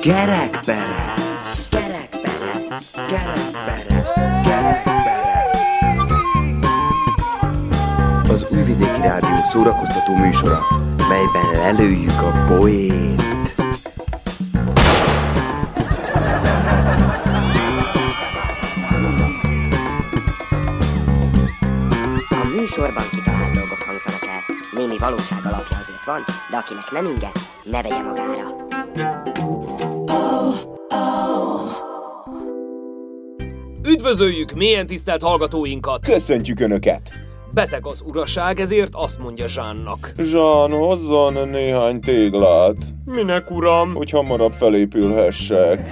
Kerekperec, kerekperec, kerekperec, kerekperec. Az Újvidéki Rádió szórakoztató műsora, melyben lelőjük a poét. Némi valóság alapja azért van, de akinek nem inge, ne vegye magára. Üdvözöljük mélyen tisztelt hallgatóinkat! Köszöntjük Önöket! Beteg az uraság, ezért azt mondja Zsánnak. Zsán, hozzon néhány téglát, Minek uram? hogy hamarabb felépülhessek.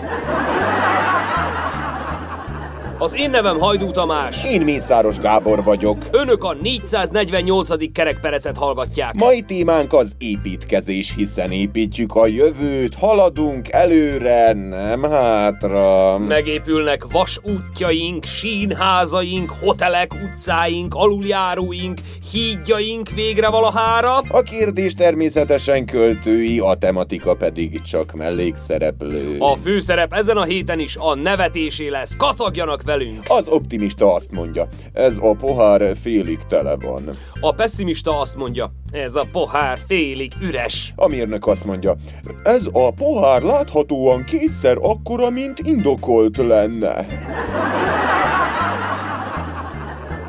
Az én nevem Hajdú Tamás. Én Mészáros Gábor vagyok. Önök a 448. kerekperecet hallgatják. Mai témánk az építkezés, hiszen építjük a jövőt, haladunk előre, nem hátra. Megépülnek vasútjaink, sínházaink, hotelek, utcáink, aluljáróink, hídjaink végre valahára. A kérdés természetesen költői, a tematika pedig csak mellékszereplő. A főszerep ezen a héten is a nevetésé lesz. Kacagjanak velünk! Az optimista azt mondja, ez a pohár félig tele van. A pessimista azt mondja, ez a pohár félig üres. A mérnök azt mondja, ez a pohár láthatóan kétszer akkora, mint indokolt lenne.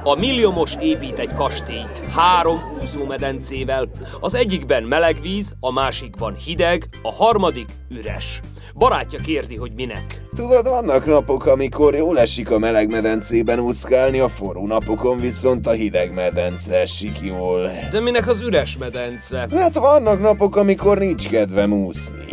A milliomos épít egy kastélyt, három úszómedencével. Az egyikben meleg víz, a másikban hideg, a harmadik üres. Barátja kérdi, hogy minek. Tudod, vannak napok, amikor jól esik a meleg medencében úszkálni, a forró napokon viszont a hideg medence esik jól. De minek az üres medence? Hát vannak napok, amikor nincs kedvem úszni.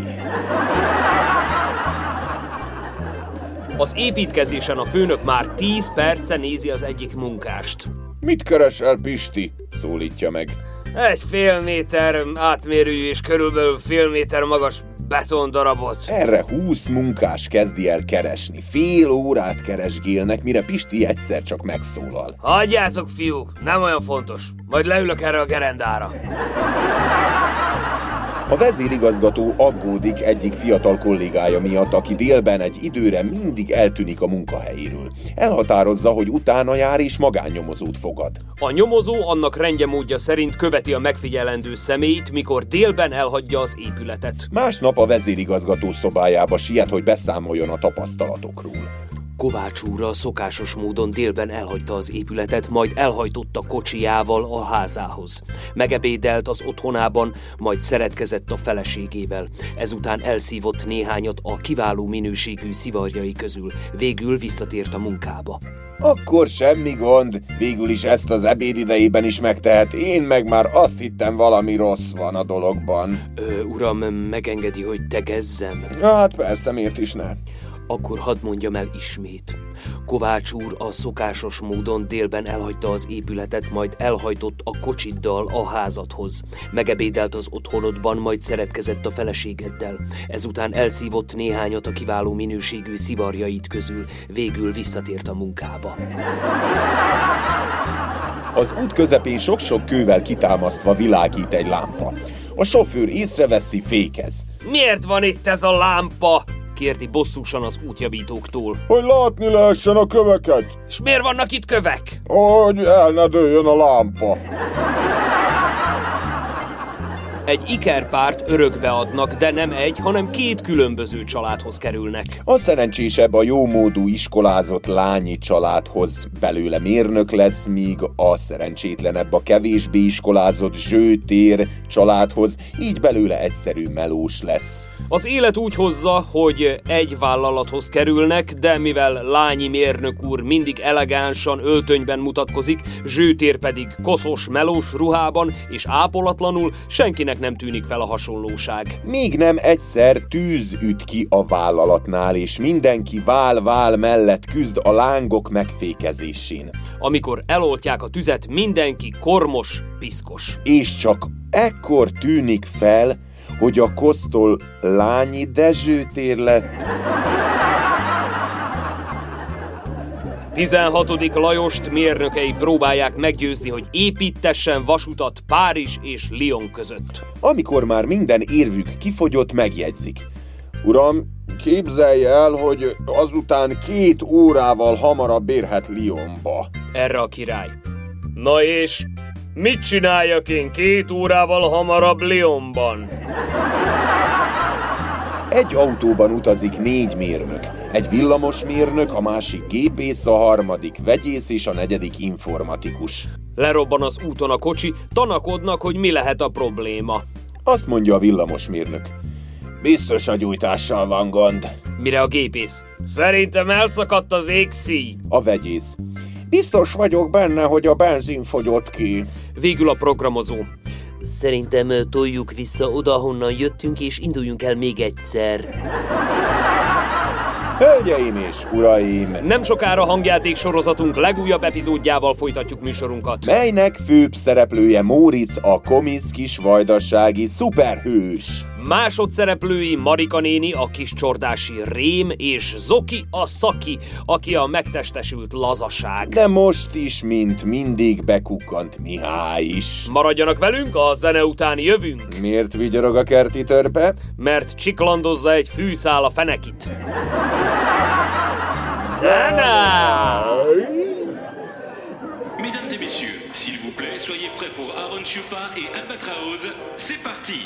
Az építkezésen a főnök már 10 perce nézi az egyik munkást. Mit keresel, Pisti? szólítja meg. Egy fél méter átmérőjű és körülbelül fél méter magas betondarabot. Erre húsz munkás kezdi el keresni. Fél órát keresgélnek, mire Pisti egyszer csak megszólal. Hagyjátok, fiúk, nem olyan fontos. Majd leülök erre a gerendára. A vezérigazgató aggódik egyik fiatal kollégája miatt, aki délben egy időre mindig eltűnik a munkahelyéről. Elhatározza, hogy utána jár és magánnyomozót fogad. A nyomozó annak rendjemódja szerint követi a megfigyelendő személyt, mikor délben elhagyja az épületet. Másnap a vezérigazgató szobájába siet, hogy beszámoljon a tapasztalatokról. Kovács úr a szokásos módon délben elhagyta az épületet, majd elhajtotta kocsijával a házához. Megebédelt az otthonában, majd szeretkezett a feleségével. Ezután elszívott néhányat a kiváló minőségű szivarjai közül. Végül visszatért a munkába. Akkor semmi gond, végül is ezt az ebéd idejében is megtehet, én meg már azt hittem valami rossz van a dologban. Ö, uram, megengedi, hogy tegezzem? Na hát persze, miért is ne? Akkor hadd mondjam el ismét. Kovács úr a szokásos módon délben elhagyta az épületet, majd elhajtott a kocsiddal a házadhoz. Megebédelt az otthonodban, majd szeretkezett a feleségeddel. Ezután elszívott néhányat a kiváló minőségű szivarjait közül. Végül visszatért a munkába. Az út közepén sok-sok kővel kitámasztva világít egy lámpa. A sofőr észreveszi, fékez. Miért van itt ez a lámpa? Kérdi bosszúsan az útjavítóktól. Hogy látni lehessen a köveket, És miért vannak itt kövek? hogy el ne dőljön a lámpa. Egy ikerpárt örökbe adnak, de nem egy, hanem két különböző családhoz kerülnek. A szerencsésebb a jómódú iskolázott lányi családhoz belőle mérnök lesz, míg a szerencsétlenebb a kevésbé iskolázott zsőtér családhoz, így belőle egyszerű melós lesz. Az élet úgy hozza, hogy egy vállalathoz kerülnek, de mivel lányi mérnök úr mindig elegánsan öltönyben mutatkozik, zsőtér pedig koszos, melós ruhában és ápolatlanul, senkinek nem tűnik fel a hasonlóság. Még nem egyszer tűz üt ki a vállalatnál, és mindenki vál-vál mellett küzd a lángok megfékezésén. Amikor eloltják a tüzet, mindenki kormos, piszkos. És csak ekkor tűnik fel, hogy a kosztol lányi Dezsőtér lett. 16. Lajost mérnökei próbálják meggyőzni, hogy építessen vasutat Párizs és Lyon között. Amikor már minden érvük kifogyott, megjegyzik. Uram, képzelje el, hogy azután két órával hamarabb érhet Lyonba. Erre a király. Na és mit csináljak én két órával hamarabb Lyonban? Egy autóban utazik négy mérnök. Egy villamos mérnök, a másik gépész, a harmadik vegyész és a negyedik informatikus. Lerobban az úton a kocsi, tanakodnak, hogy mi lehet a probléma. Azt mondja a villamos mérnök. Biztos a gyújtással van gond. Mire a gépész? Szerintem elszakadt az égszíj. A vegyész. Biztos vagyok benne, hogy a benzin fogyott ki. Végül a programozó. Szerintem toljuk vissza oda, honnan jöttünk, és induljunk el még egyszer. Hölgyeim és uraim! Nem sokára hangjáték sorozatunk legújabb epizódjával folytatjuk műsorunkat. Melynek főbb szereplője Móricz a komisz kis vajdasági szuperhős. Másodszereplői Marika néni, a kis csordási Rém, és Zoki a Szaki, aki a megtestesült lazaság. De most is, mint mindig, bekukkant Mihály is. Maradjanak velünk, a zene után jövünk. Miért vigyorog a kerti törpe? Mert csiklandozza egy fűszál a fenekit. Zene! Mesdames et messieurs, s'il vous plaît, soyez prêts pour Aaron Chupa et Albatraoz. C'est parti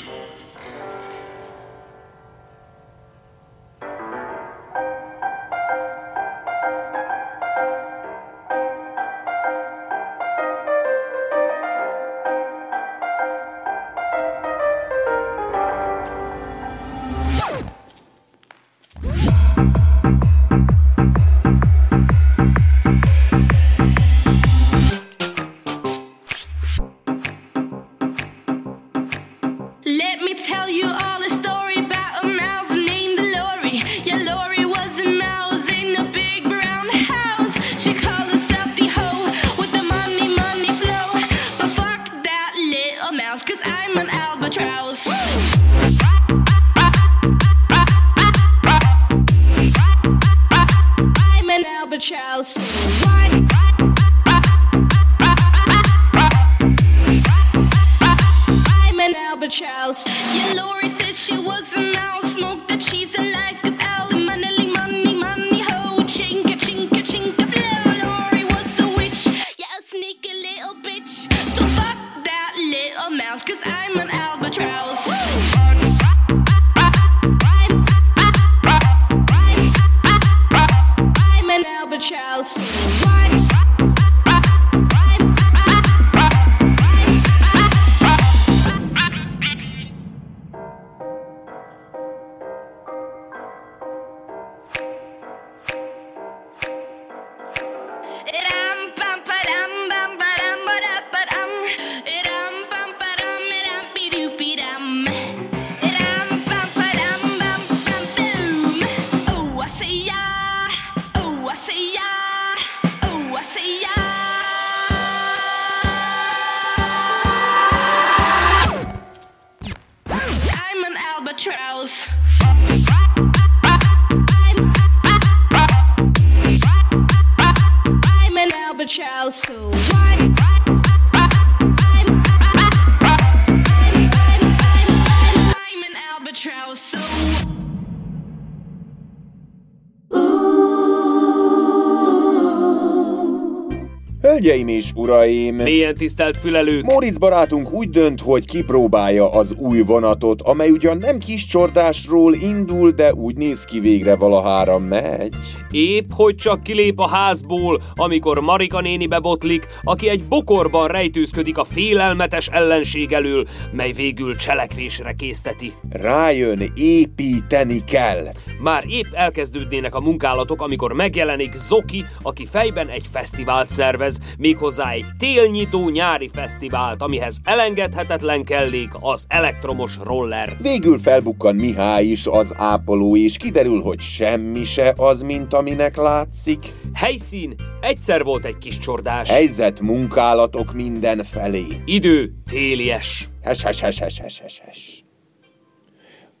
Hölgyeim és uraim! Mélyen tisztelt fülelők! Móricz barátunk úgy dönt, hogy kipróbálja az új vonatot, amely ugyan nem kis csordásról indul, de úgy néz ki végre valahára megy. Épp hogy csak kilép a házból, amikor Marika néni bebotlik, aki egy bokorban rejtőzködik a félelmetes ellenség elől, mely végül cselekvésre készteti. Rájön, építeni kell. Már épp elkezdődnének a munkálatok, amikor megjelenik Zoki, aki fejben egy fesztivált szervez, méghozzá egy télnyitó nyári fesztivált, amihez elengedhetetlen kellék az elektromos roller. Végül felbukkan Mihály is az ápoló, és kiderül, hogy semmi se az, mint aminek látszik. Helyszín, egyszer volt egy kis csordás. Helyzet munkálatok minden felé. Idő, télies. Hes, hes, hes, hes, hes, hes.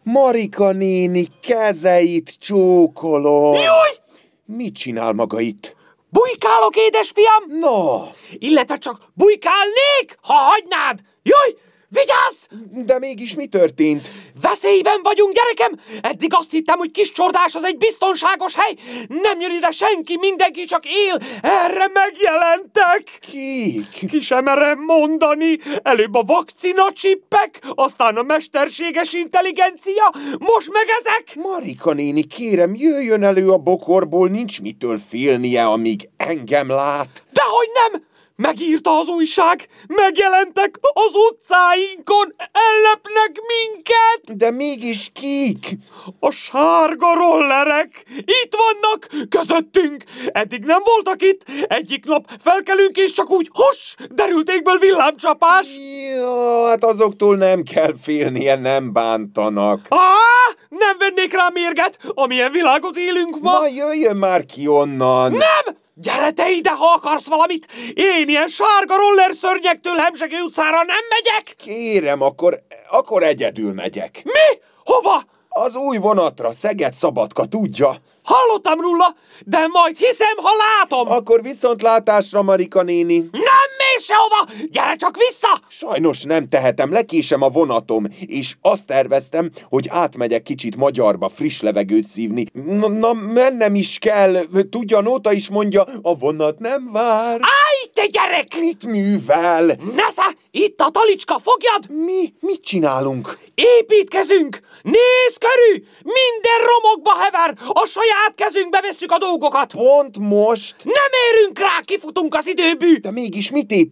Marika néni kezeit csókolom. Jaj! Mit csinál maga itt? Bujkálok, édesfiam! No, Illetve csak bujkálnék, ha hagynád! Jaj, vigyázz! de mégis mi történt? Veszélyben vagyunk, gyerekem! Eddig azt hittem, hogy kis csordás az egy biztonságos hely. Nem jön ide senki, mindenki csak él. Erre megjelentek. Kik? Ki sem merem mondani. Előbb a vakcina csippek, aztán a mesterséges intelligencia, most meg ezek. Marika néni, kérem, jöjjön elő a bokorból, nincs mitől félnie, amíg engem lát. Dehogy nem! Megírta az újság, megjelentek az utcáinkon, ellepnek minket! De mégis kik? A sárga rollerek itt vannak közöttünk. Eddig nem voltak itt. Egyik nap felkelünk és csak úgy hos, derültékből villámcsapás. Ja, hát azoktól nem kell félnie, nem bántanak. Á, nem vennék rá mérget, amilyen világot élünk ma. Na jöjjön már ki onnan! Nem! Gyere te ide, ha akarsz valamit! Én ilyen sárga roller szörnyektől Hemsegő utcára nem megyek! Kérem, akkor, akkor egyedül megyek. Mi? Hova? Az új vonatra, Szeged Szabadka, tudja? Hallottam róla, de majd hiszem, ha látom! Akkor viszontlátásra, Marika néni. Mész sehova! Gyere csak vissza! Sajnos nem tehetem, lekésem a vonatom, és azt terveztem, hogy átmegyek kicsit magyarba friss levegőt szívni. Na, na mennem is kell, tudja, Nóta is mondja, a vonat nem vár. Állj, te gyerek! Mit művel? Nesze, itt a talicska, fogjad! Mi? Mit csinálunk? Építkezünk! Nézz körül! Minden romokba hever! A saját kezünkbe vesszük a dolgokat! Pont most? Nem érünk rá, kifutunk az időbű! De mégis mit építünk?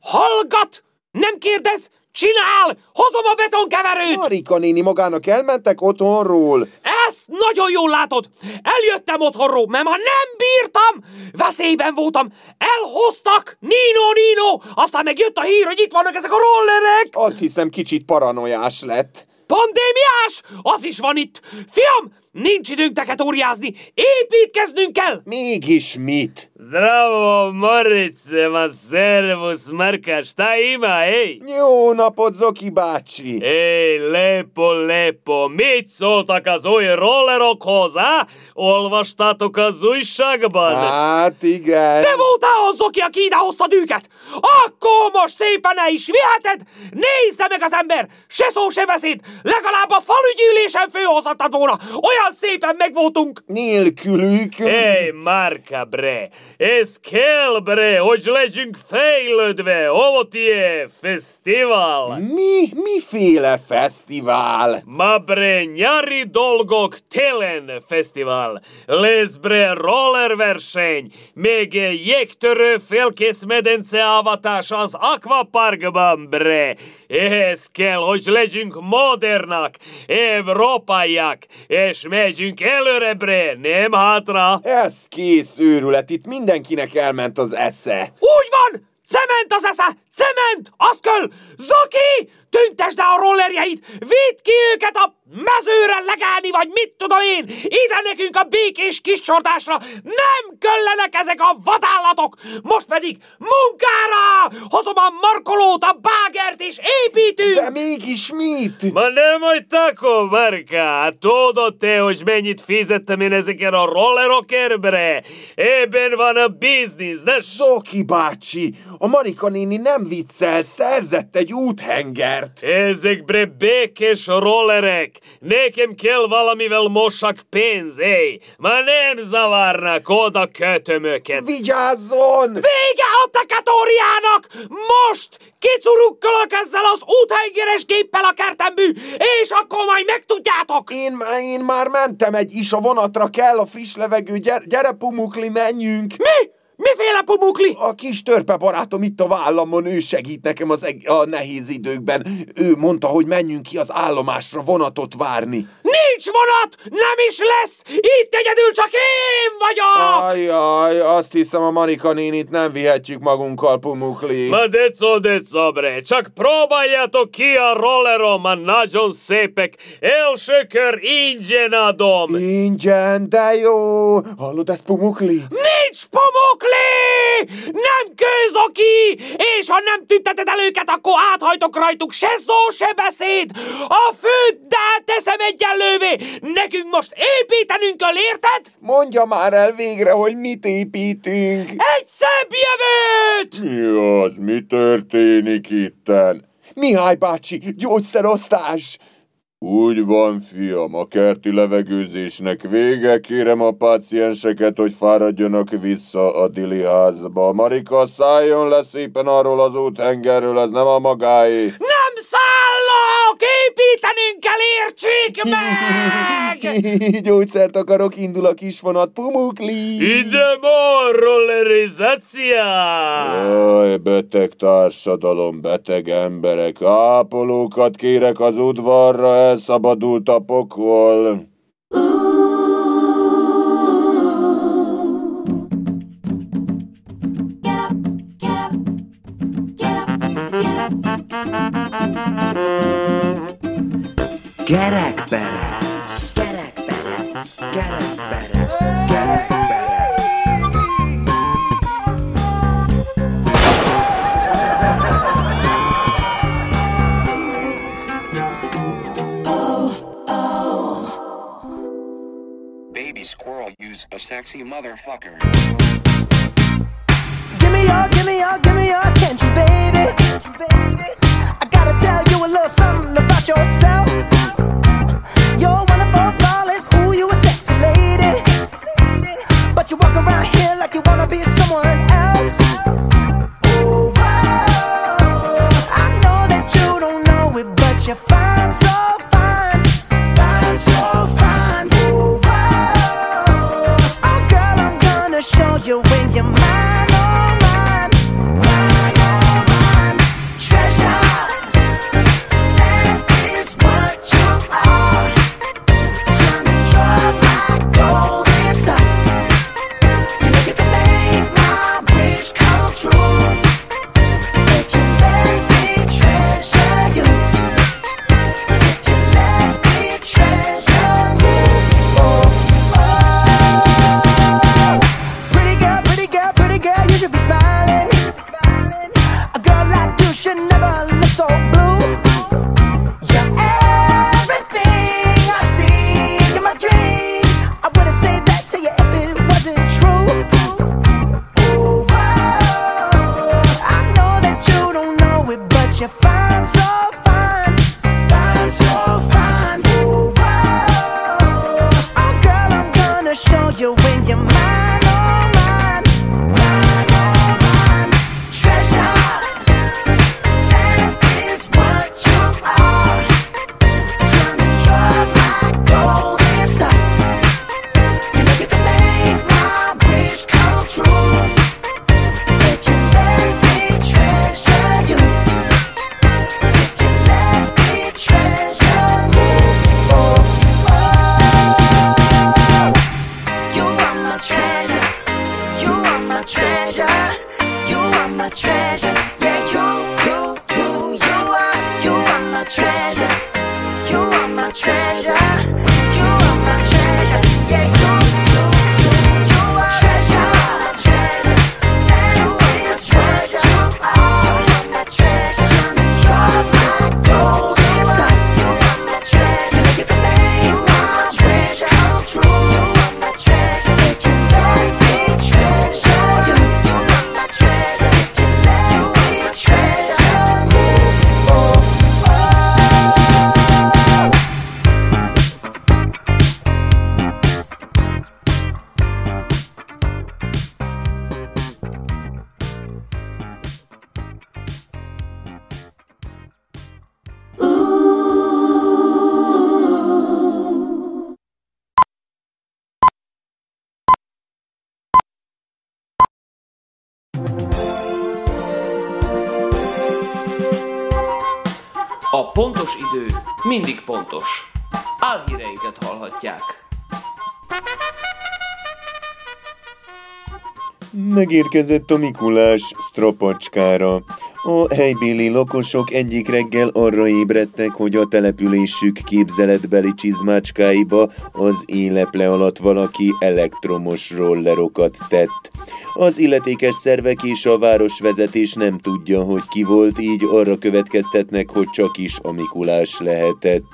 Hallgat! Nem kérdez! Csinál! Hozom a betonkeverőt! Marika néni magának elmentek otthonról. Ezt nagyon jól látod! Eljöttem otthonról, mert ma nem bírtam! Veszélyben voltam! Elhoztak! Nino, Nino! Aztán meg jött a hír, hogy itt vannak ezek a rollerek! Azt hiszem kicsit paranoiás lett. Pandémiás! Az is van itt! Fiam, nincs időnk teketóriázni! Építkeznünk kell! Mégis mit? Zdravo, Morice, ma servus, Marka, šta ima, ej? Jó napot, Zoki bácsi! Ej, lepo, lepo, mit szóltak az új rollerokhoz, á? Olvastátok az újságban? Hát igen. Te voltál az, aki, aki idehoztad őket! Akkor most szépen el is viheted! Nézze meg az ember! Se szó, se beszéd! Legalább a falugyűlésen főhozhattad volna! Olyan szépen megvoltunk! Nélkülük. Ej, Marka, bre, ez kell, bre, hogy legyünk fejlődve, ovo ti je festival. Mi? Miféle fesztivál? Ma bre, nyari dolgok telen festival. Lesz bre roller verseny, még jégtörő félkész medence avatás az akvaparkban, bre. Ehhez kell, hogy legyünk modernak, európaiak, és megyünk előre, bre, nem hátra. Ez kész őrület, itt mindenkinek elment az esze. Úgy van! Cement az esze! Cement! Azt kell! Zoki! Tüntesd el a rollerjeit! Vidd ki őket a mezőre legelni, vagy mit tudom én! Ide nekünk a békés kiscsordásra! Nem kellenek ezek a vadállatok! Most pedig munkára! Hozom a markolót, a bágert és építünk! De mégis mit? Ma nemoj tako, Marka. Tudod te, hogy mennyit fizettem én ezeken a rollerokért, bre? Ebben van a biznisz, ne Zoki bácsi, a Marika néni nem viccel, szerzett egy úthengert. Ezek bre békés rollerek. Nekem kell valamivel mossak pénz, ej. Ma nem zavarnak oda kötömöket. Vigyázzon! Vége a tekatóriának! Most kicurukkolok ezzel az úthengeres géppel a kertembű, és akkor majd megtudjátok! Én, én már mentem egy is a vonatra, kell a friss levegő, gyere, gyere pumukli, menjünk! Mi? Miféle pumukli? A kis törpe barátom itt a vállamon, ő segít nekem az eg- a nehéz időkben. Ő mondta, hogy menjünk ki az állomásra vonatot várni. Nincs vonat, nem is lesz! Itt egyedül csak én vagyok! Ajaj, azt hiszem a Marika nénit nem vihetjük magunkkal, Pumukli. Ma deco, deco, bre, csak próbáljátok ki a rollerom, a nagyon szépek. Első kör ingyen adom. Ingyen, de jó! Hallod ezt, Pumukli? Nincs Pumukli! Nem kőzoki! És ha nem tünteted el őket, akkor áthajtok rajtuk se szó, se beszéd! A főddel teszem egyenlő lővé! Nekünk most építenünk kell, érted? Mondja már el végre, hogy mit építünk! Egy szebb jövőt! Mi az? Mi történik itten? Mihály bácsi, gyógyszerosztás! Úgy van, fiam, a kerti levegőzésnek vége, kérem a pácienseket, hogy fáradjanak vissza a dili házba. Marika, szálljon le szépen arról az úthengerről, ez nem a magáé. Nem száll! Építenünk kell, értsék meg! Gyógyszert akarok, indul a kisvonat, pumukli! Ide morrollerizáció! Jaj, beteg társadalom, beteg emberek, ápolókat kérek az udvarra, elszabadult a pokol. Get up, get up, get up. Gerak badass. Gerak badass. Gerak badass. Gerak badass. Oh, oh. Baby squirrel, use a sexy motherfucker. Give me your, give me your, give me your attention, baby. I gotta tell you a little something about yourself. pontos idő, mindig pontos. Álhíreinket hallhatják. Megérkezett a Mikulás Strapacskára. A helybéli lakosok egyik reggel arra ébredtek, hogy a településük képzeletbeli csizmácskáiba az éleple alatt valaki elektromos rollerokat tett. Az illetékes szervek és a városvezetés nem tudja, hogy ki volt, így arra következtetnek, hogy csak is a Mikulás lehetett.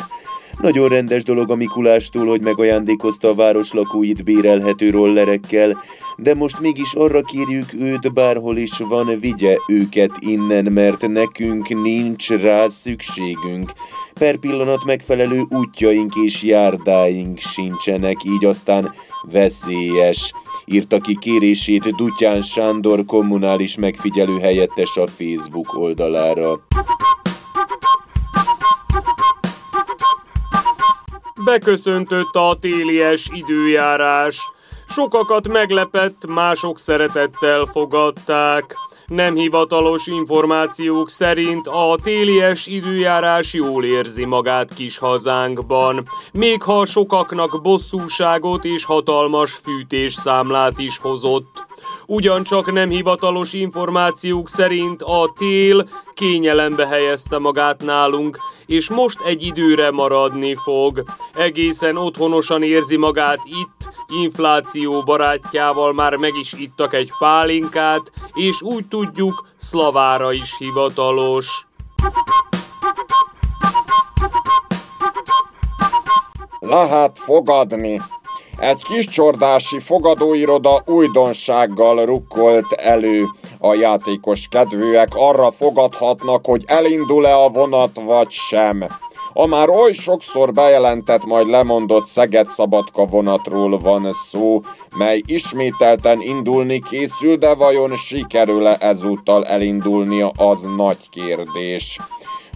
Nagyon rendes dolog a Mikulástól, hogy megajándékozta a város lakóit bérelhető rollerekkel, de most mégis arra kérjük őt, bárhol is van, vigye őket innen, mert nekünk nincs rá szükségünk. Per pillanat megfelelő útjaink és járdáink sincsenek, így aztán veszélyes. Írta ki kérését Dutyán Sándor kommunális megfigyelő helyettes a Facebook oldalára. Beköszöntött a télies időjárás. Sokakat meglepett, mások szeretettel fogadták. Nem hivatalos információk szerint a télies időjárás jól érzi magát kis hazánkban, még ha sokaknak bosszúságot és hatalmas fűtésszámlát is hozott. Ugyancsak nem hivatalos információk szerint a tél kényelembe helyezte magát nálunk, és most egy időre maradni fog. Egészen otthonosan érzi magát itt, infláció barátjával már meg is ittak egy pálinkát, és úgy tudjuk, szlavára is hivatalos. Lehet fogadni. Egy kis csordási fogadóiroda újdonsággal rukkolt elő. A játékos kedvűek arra fogadhatnak, hogy elindul-e a vonat vagy sem. A már oly sokszor bejelentett, majd lemondott Szeged-Szabadka vonatról van szó, mely ismételten indulni készül, de vajon sikerül-e ezúttal elindulnia, az nagy kérdés.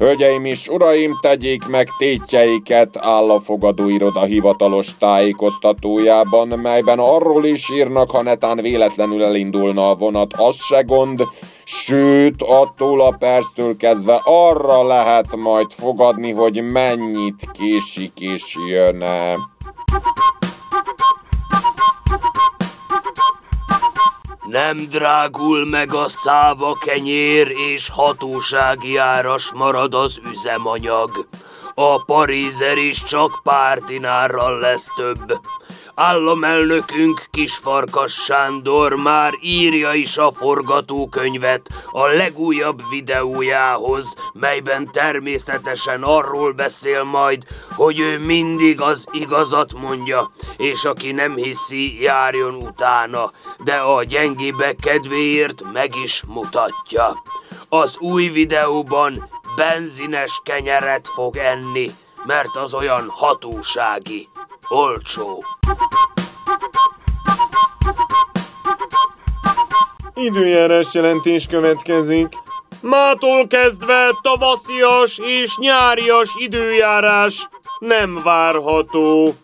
Hölgyeim és uraim, tegyék meg tétjeiket áll a fogadóiroda hivatalos tájékoztatójában, melyben arról is írnak, ha netán véletlenül elindulna a vonat, az se gond, sőt, attól a perctől kezdve arra lehet majd fogadni, hogy mennyit késik és jön-e. Nem drágul meg a száva kenyér, és hatósági áras marad az üzemanyag. A parízer is csak pár dinárral lesz több. Államelnökünk Kisfarkas Sándor már írja is a forgatókönyvet a legújabb videójához, melyben természetesen arról beszél majd, hogy ő mindig az igazat mondja, és aki nem hiszi, járjon utána, de a gyengébe kedvéért meg is mutatja. Az új videóban benzines kenyeret fog enni, mert az olyan hatósági, olcsó. Időjárás jelentés következik. Mától kezdve tavaszias és nyárias időjárás nem várható.